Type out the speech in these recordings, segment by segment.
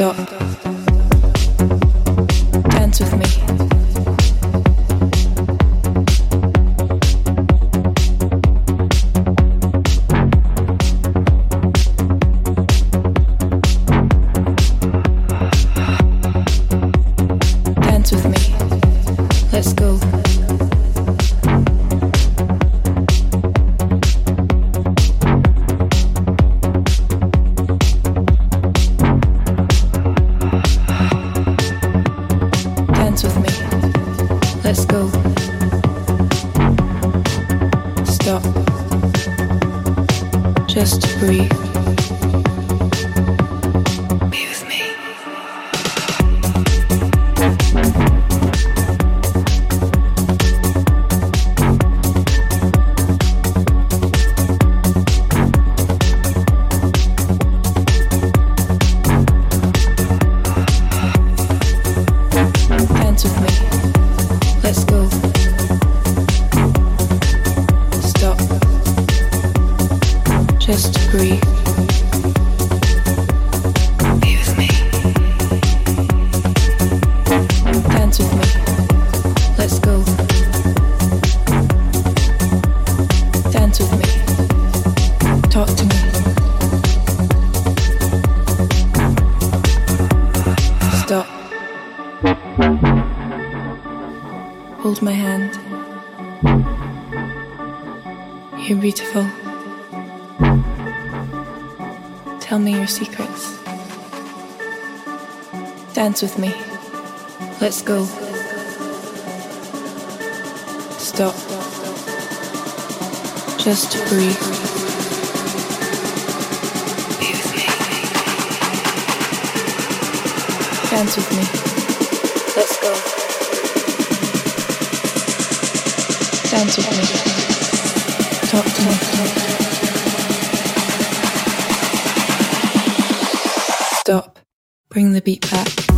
stop. Dance with me. Let's go. Stop. Just breathe. Me. Dance with me. Let's go. Dance with me. Stop. Bring the beat back.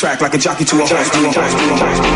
Track like a jockey to a horse.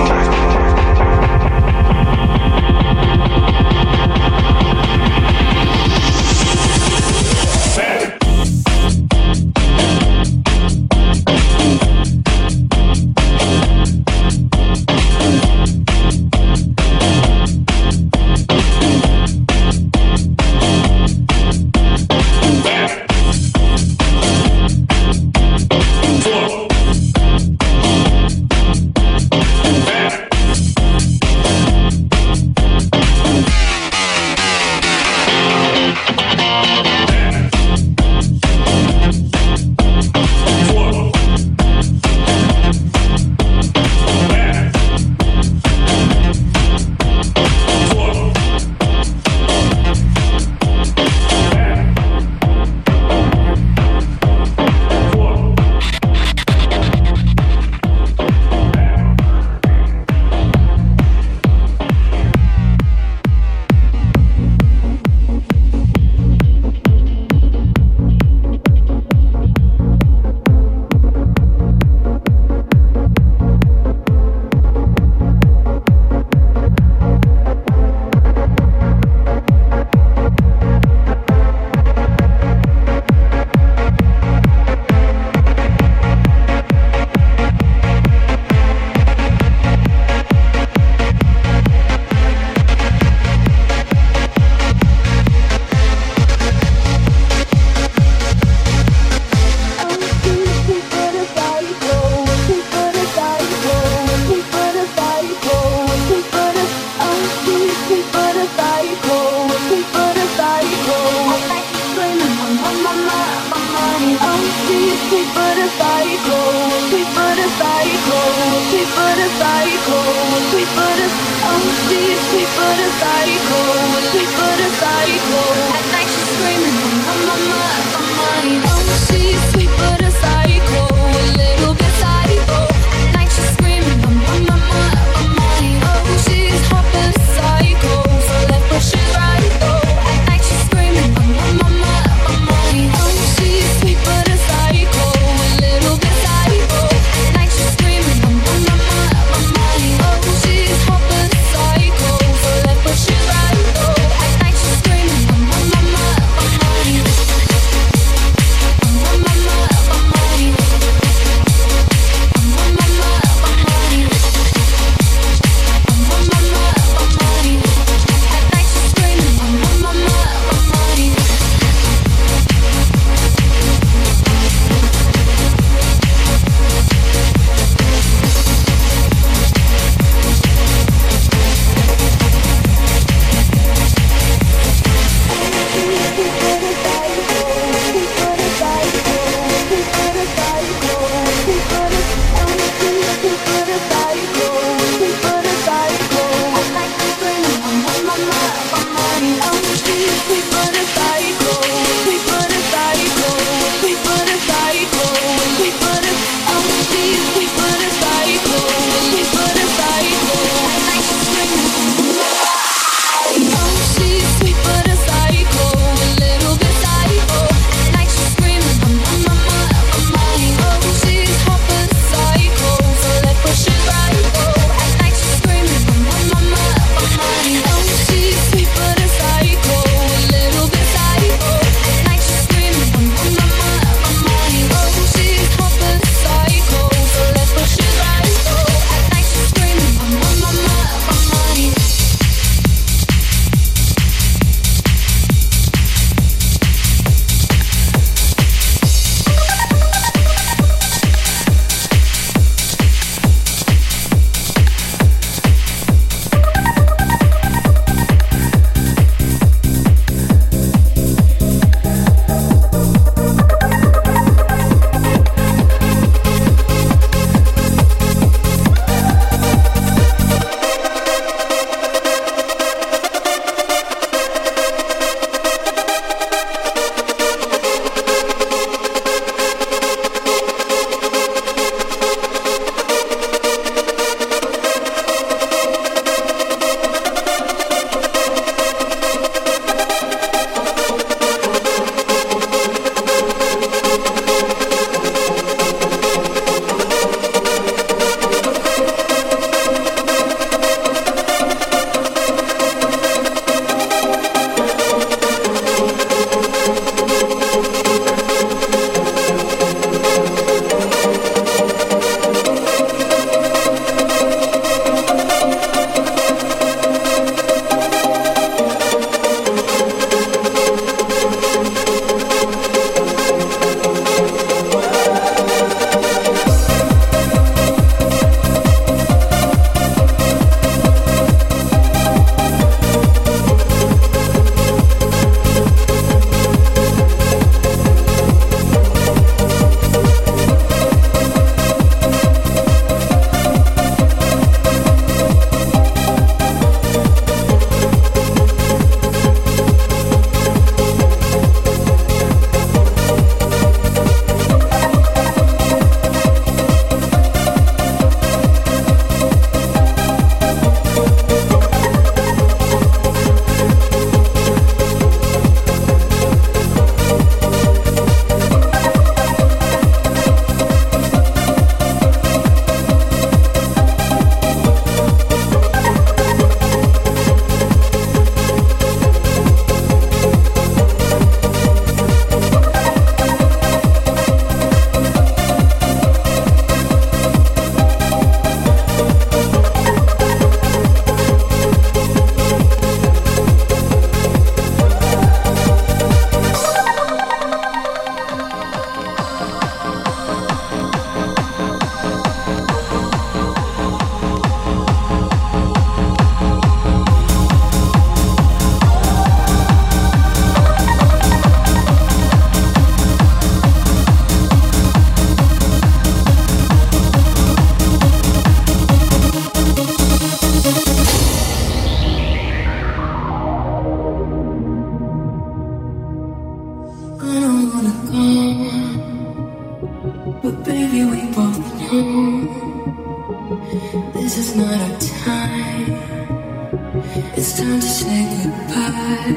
to say goodbye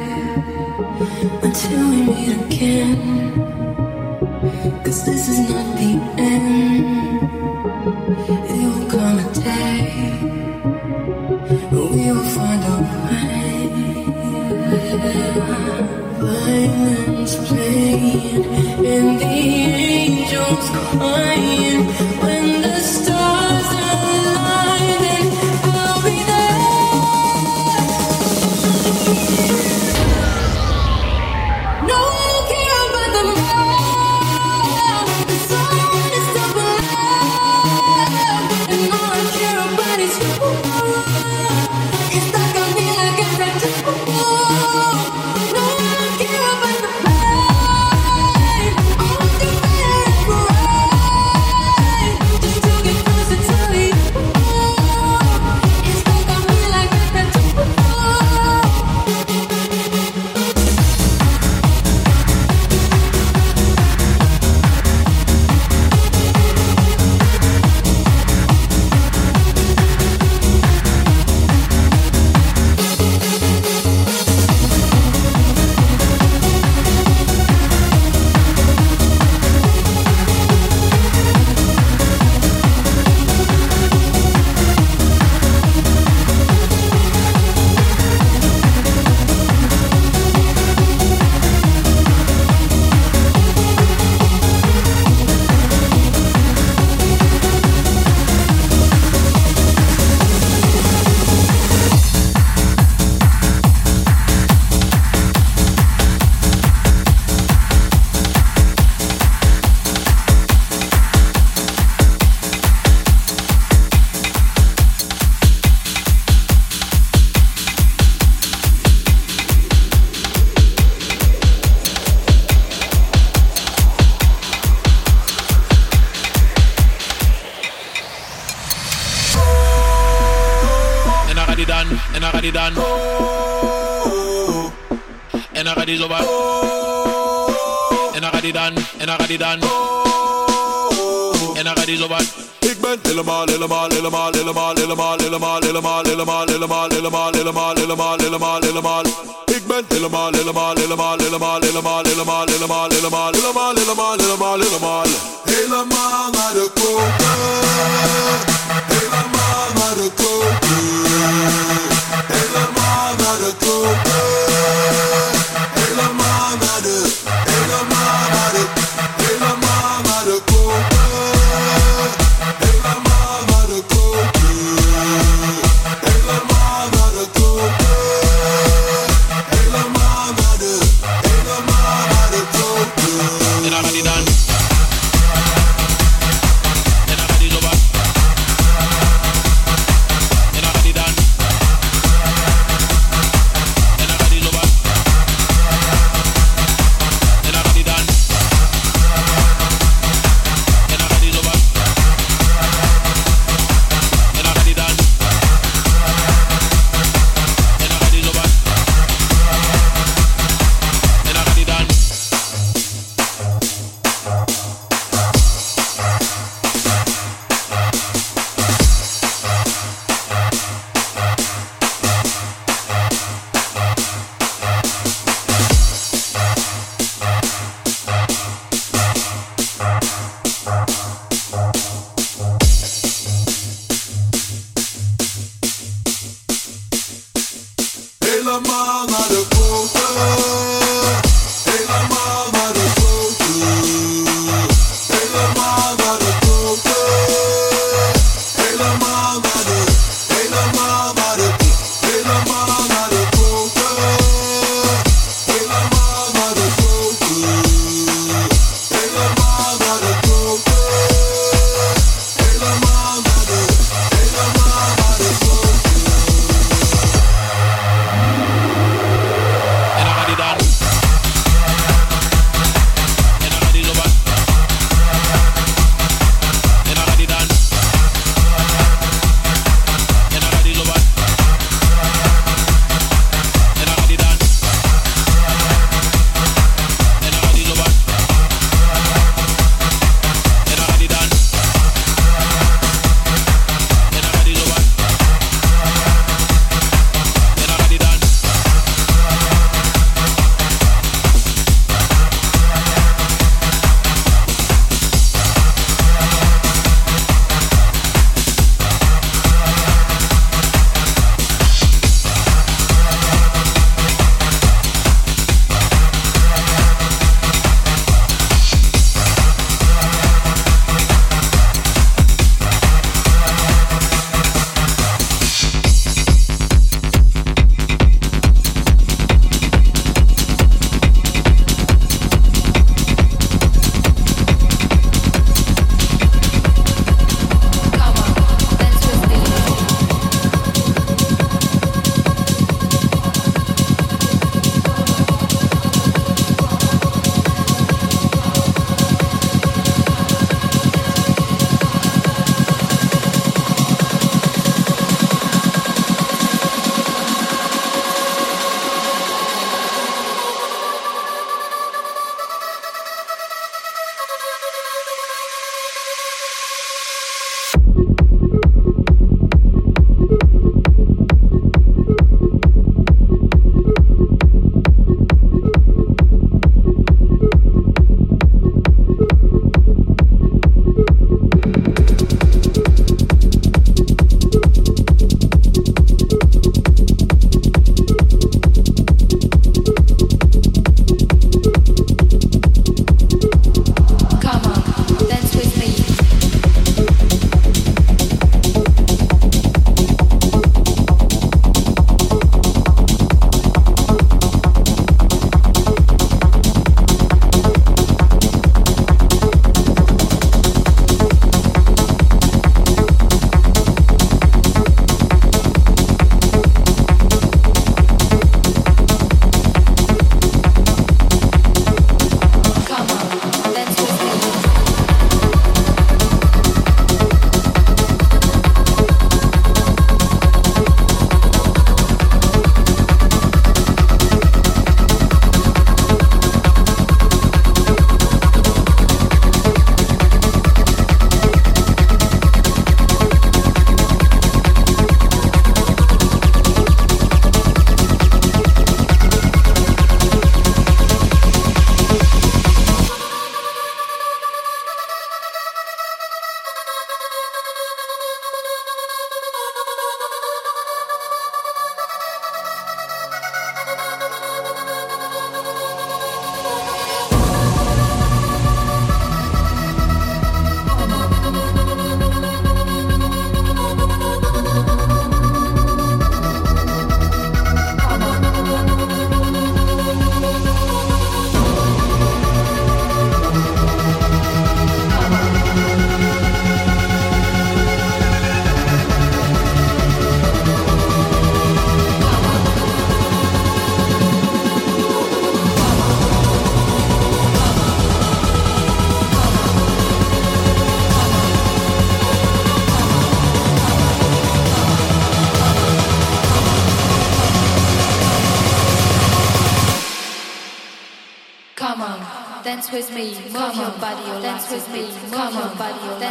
until we meet again. helemaal, helemaal, helemaal, helemaal, helemaal, helemaal, helemaal, helemaal, helemaal, helemaal. Ik ben helemaal, helemaal, helemaal, helemaal, helemaal, helemaal, helemaal, helemaal, helemaal, helemaal, helemaal, helemaal. Helemaal naar de koper, helemaal naar de koper, helemaal naar de koper.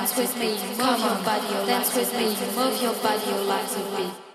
Dance with me, move your body, dance with me, move your body, your life with me.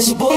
If I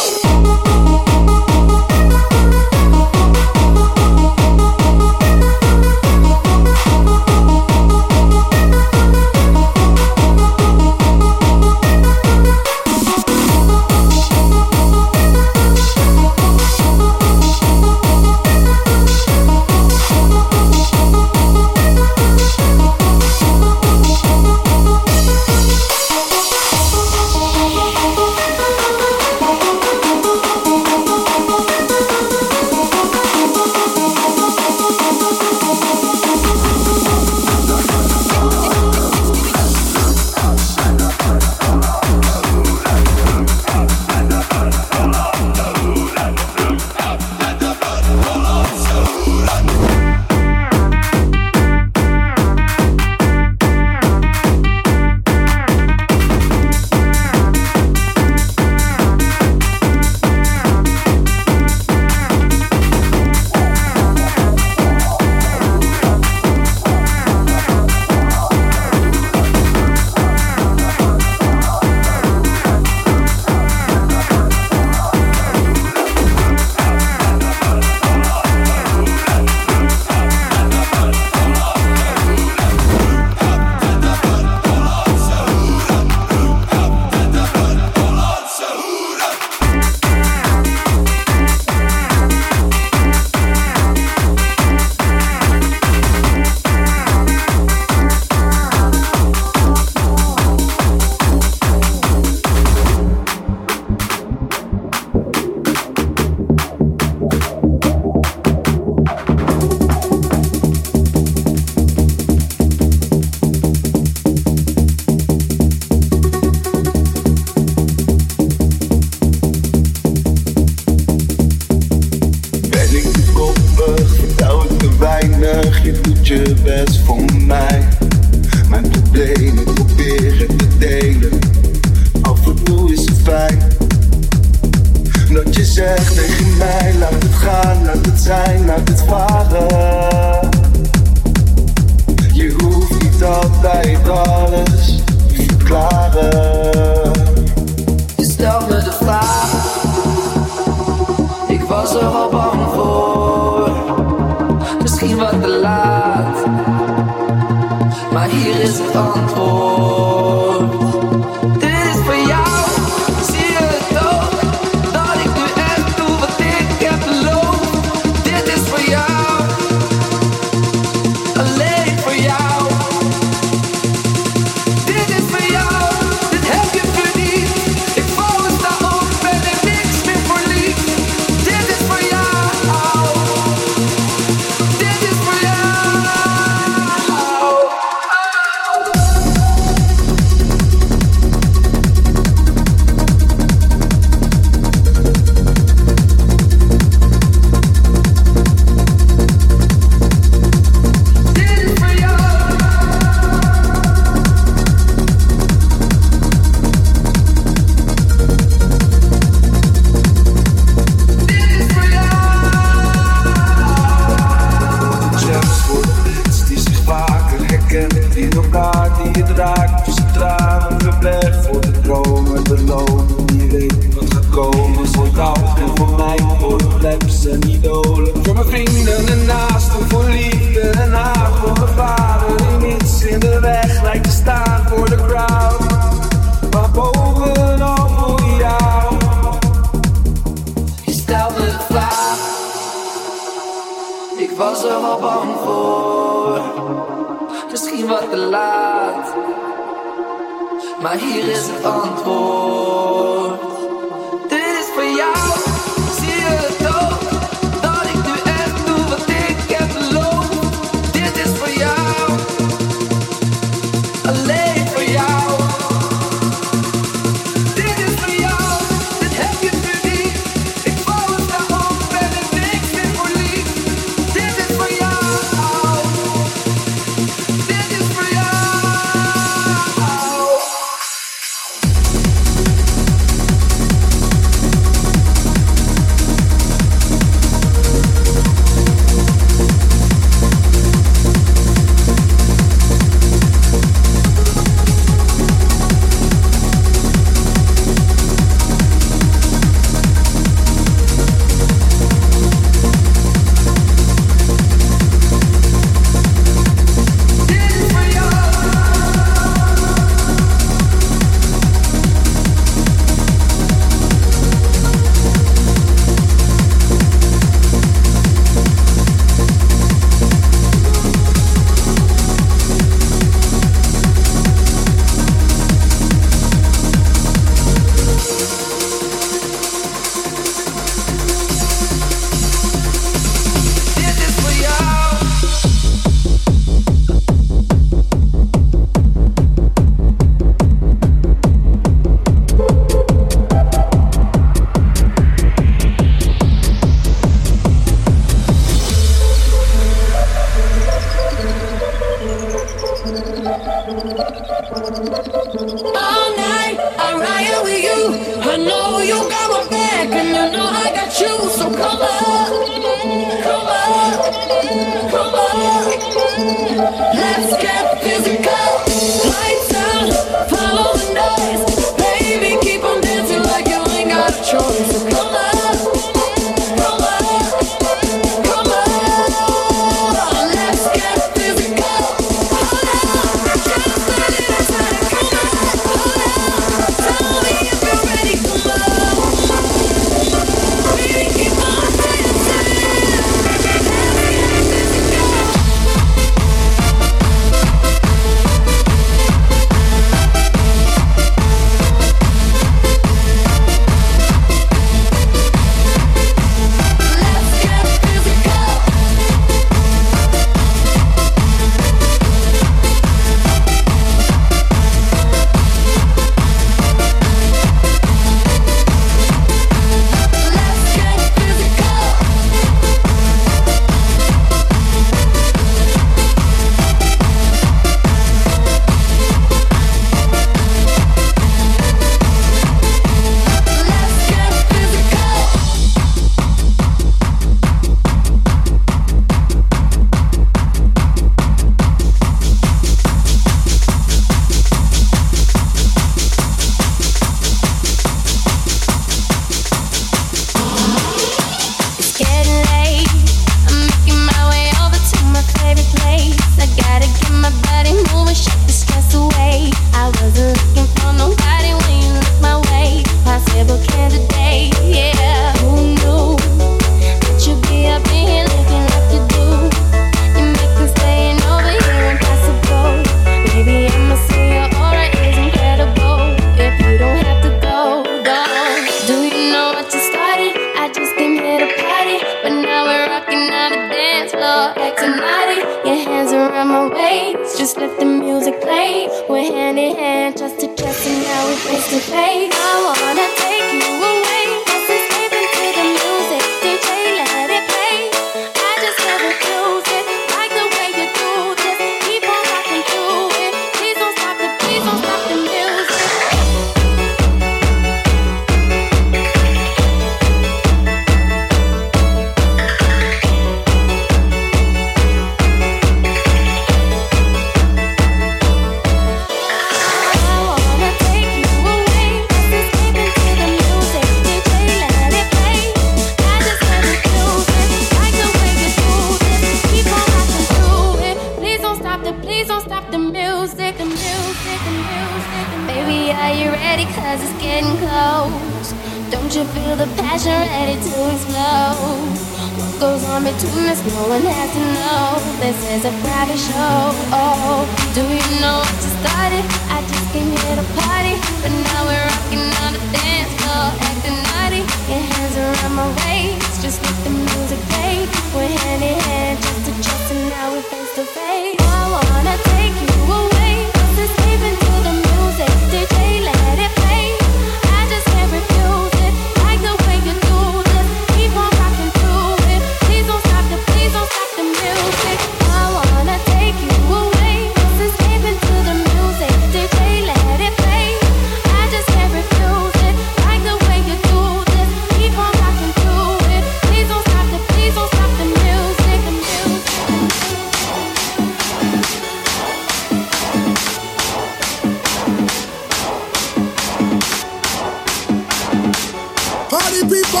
party people!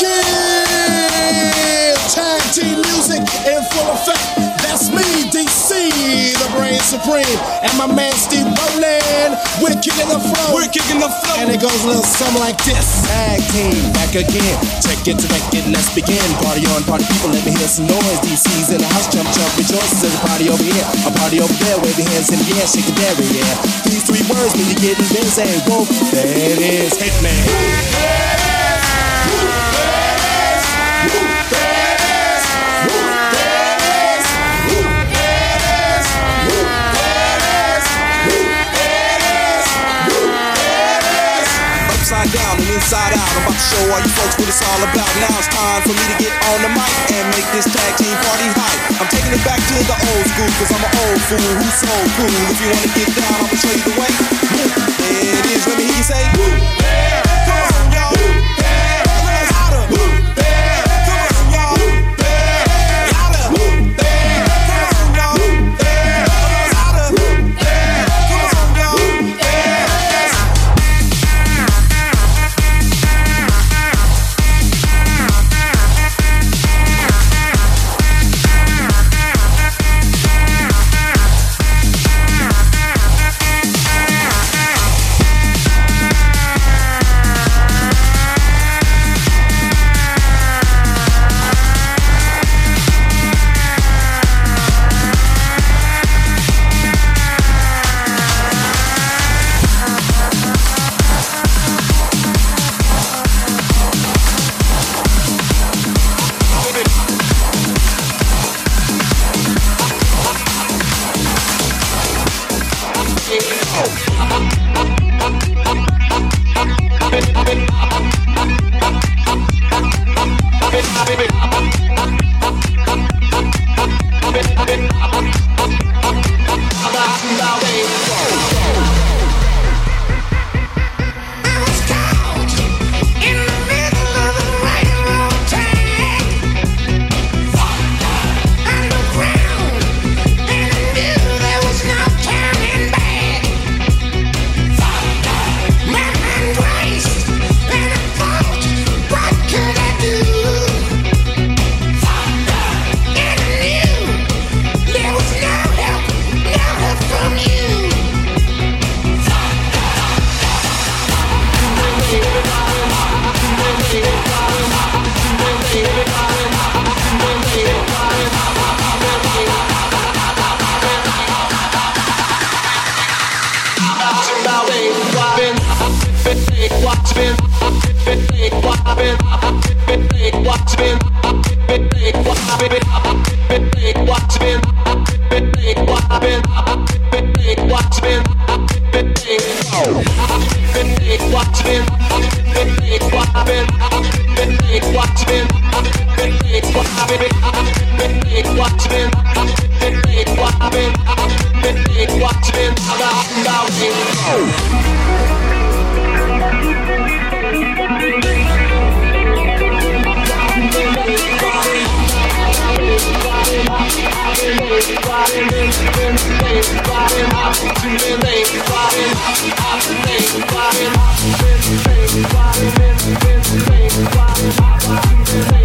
Yeah! Tag team music in full effect supreme. And my man Steve Roll'n, we're kicking the flow. We're kicking the flow. And it goes a little something like this. Tag team, back again. Check it, check it, let's begin. Party on, party people, let me hear some noise. DC's in the house, jump, jump, rejoices. There's a party over here, a party over there. Wave your hands in the air, shake it there, yeah. These three words when you're getting busy. Whoa, there it is, hit me. I'm down and inside out. I'm about to show all you folks what it's all about. Now it's time for me to get on the mic and make this tag team party hype. I'm taking it back to the old school, cause I'm an old fool who's so cool. If you wanna get down, I'ma show you the way. There it is, let me hear you say, Woo! There!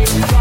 Bye.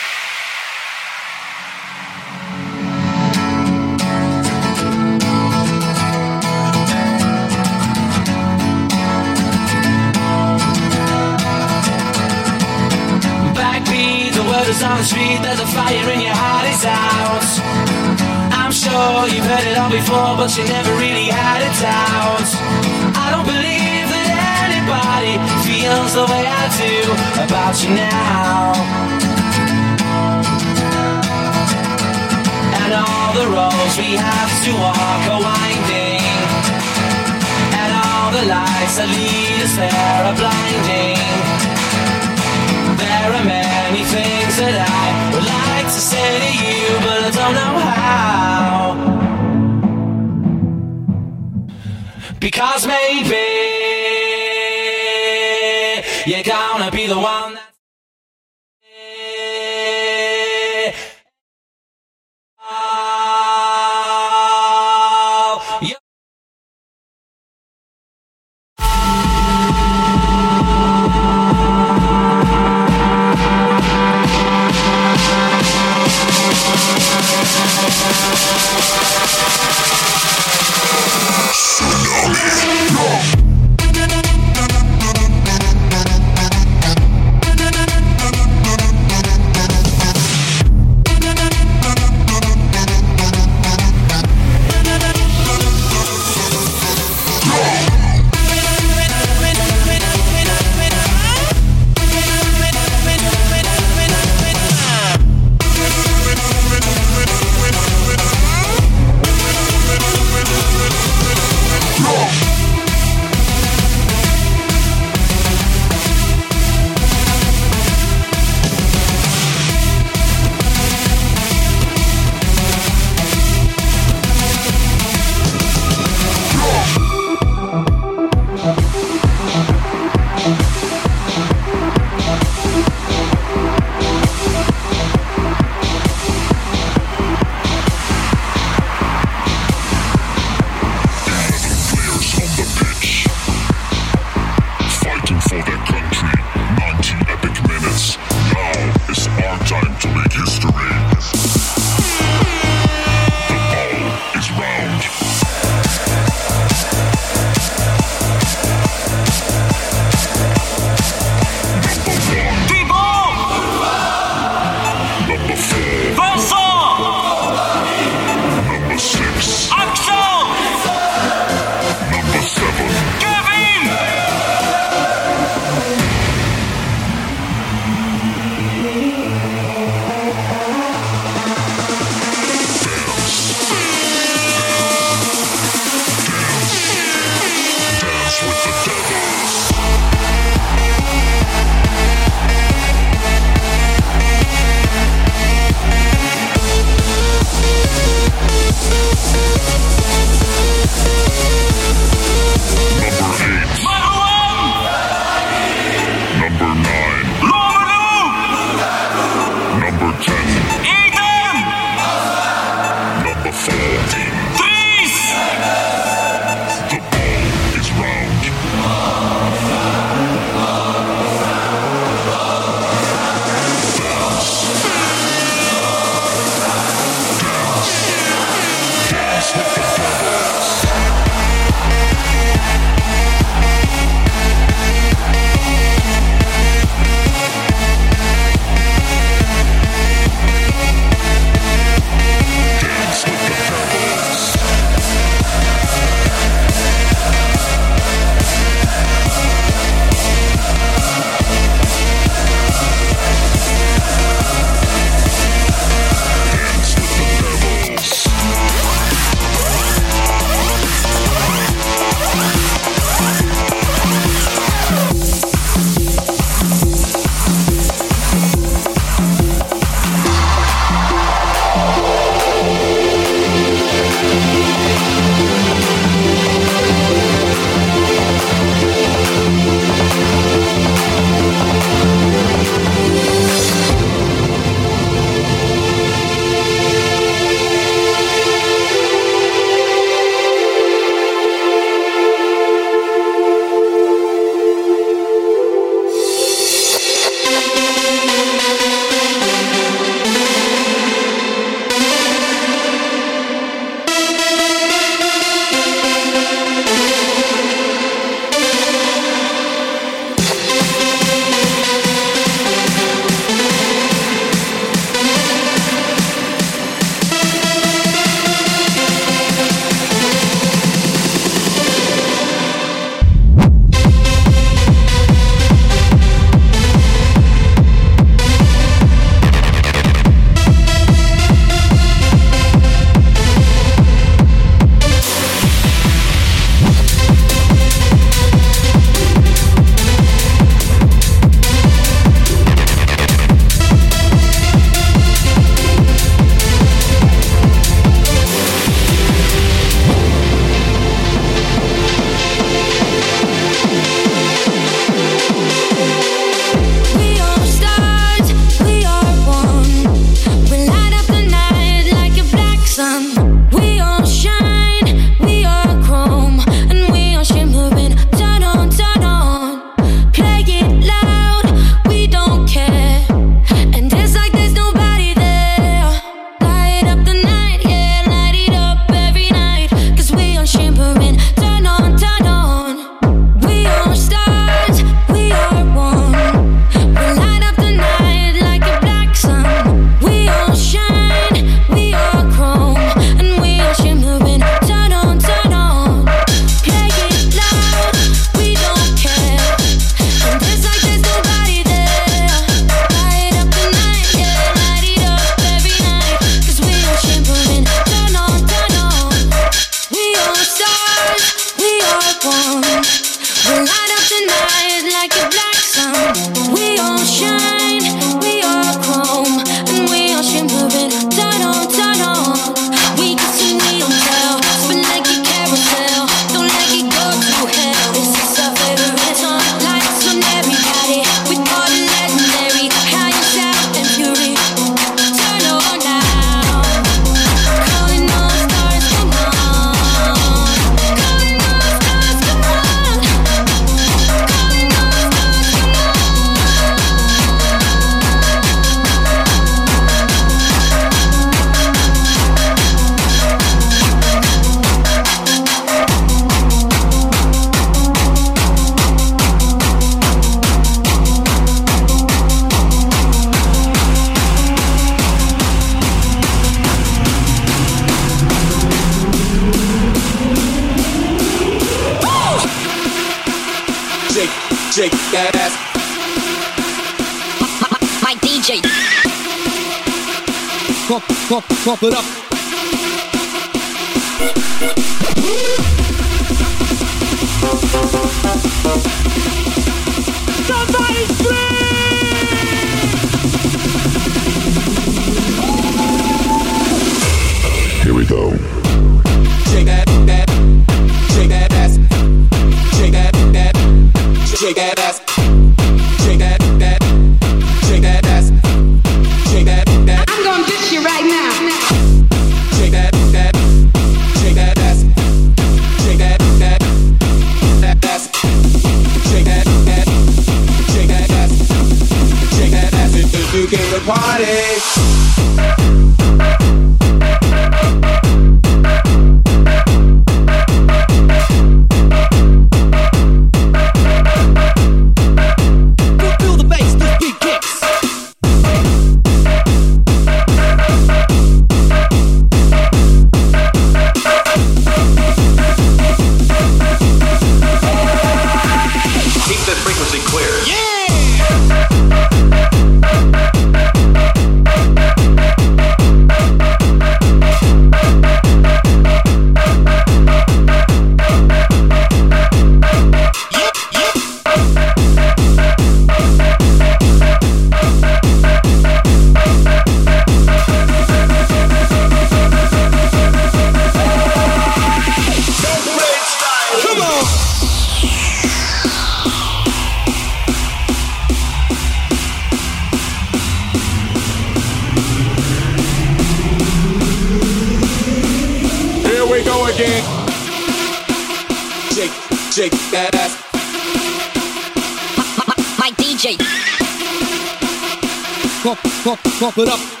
Pump, it up.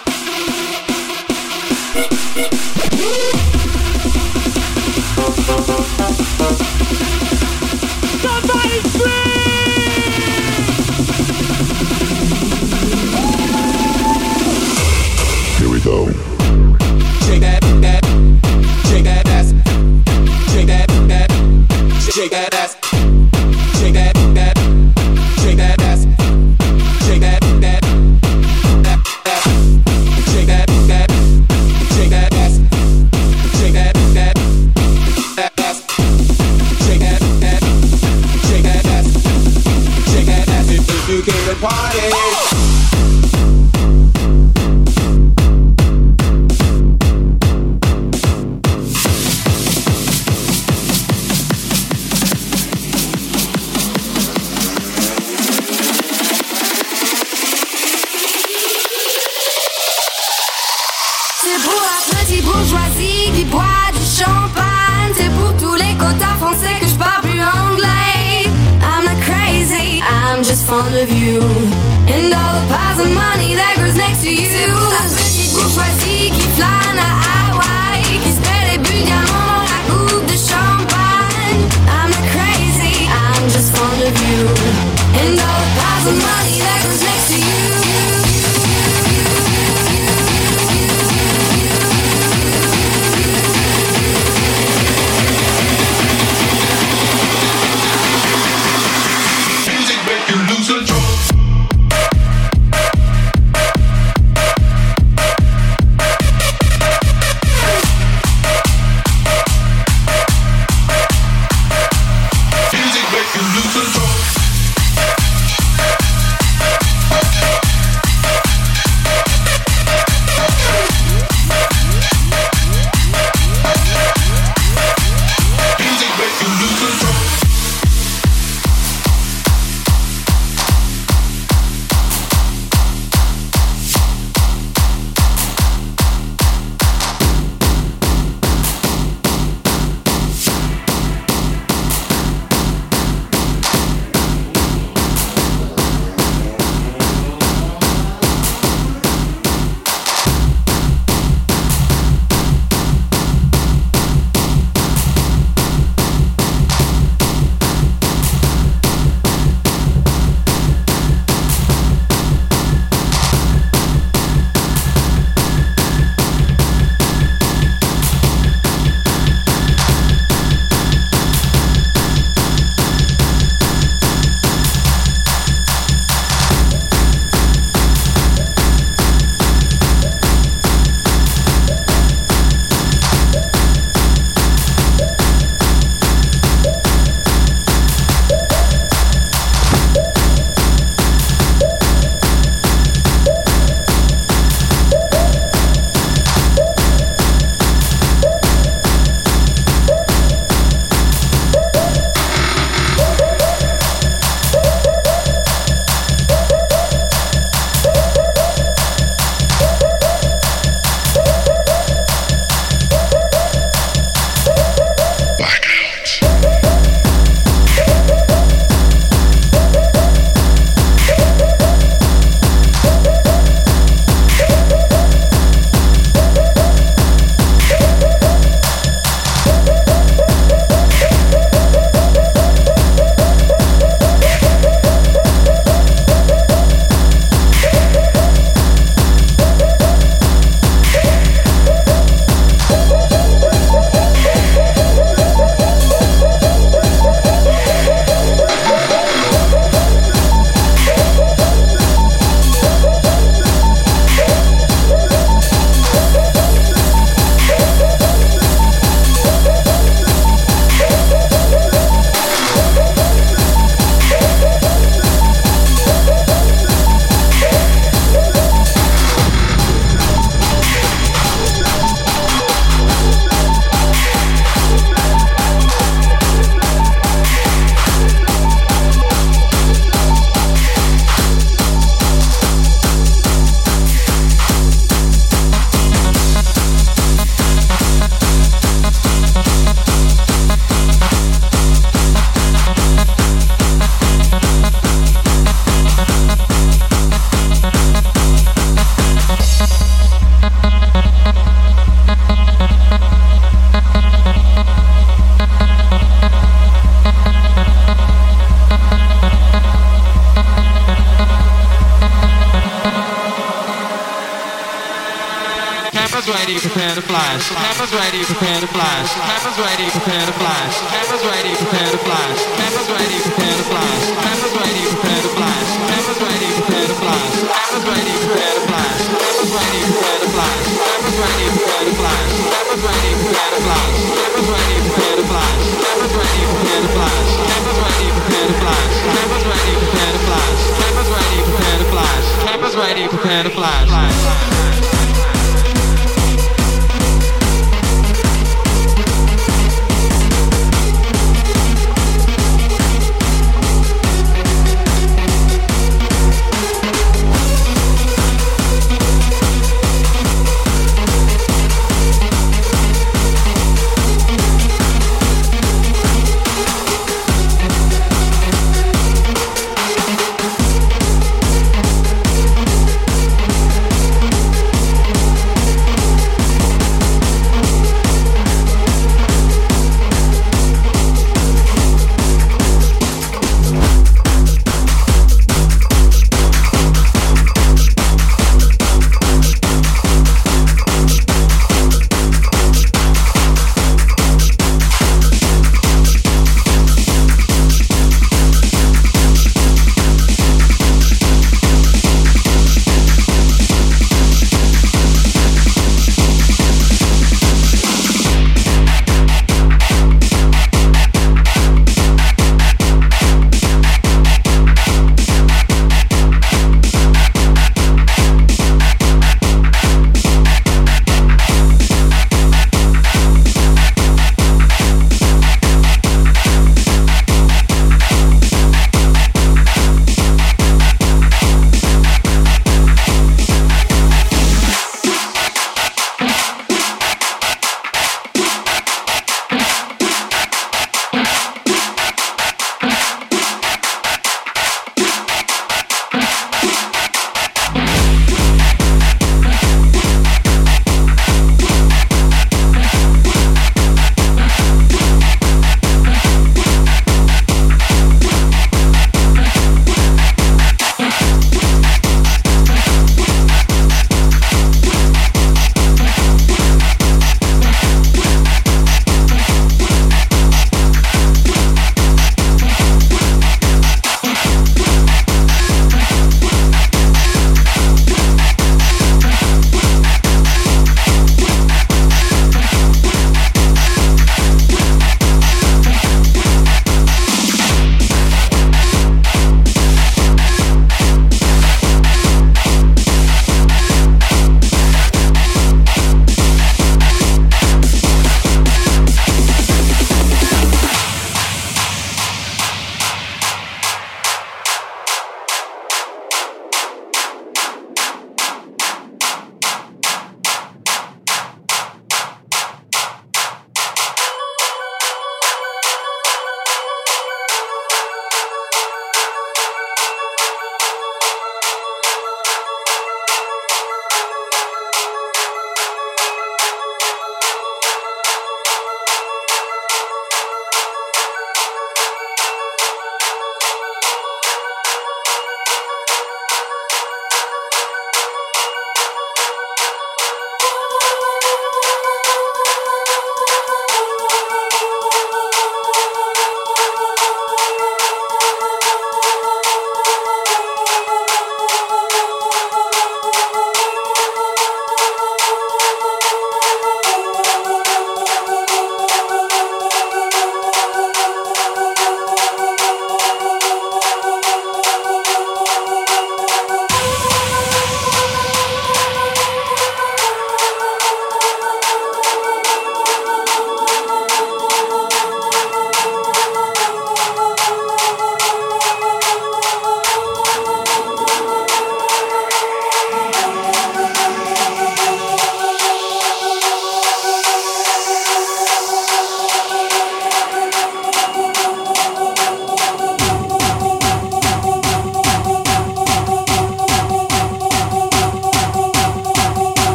Friday.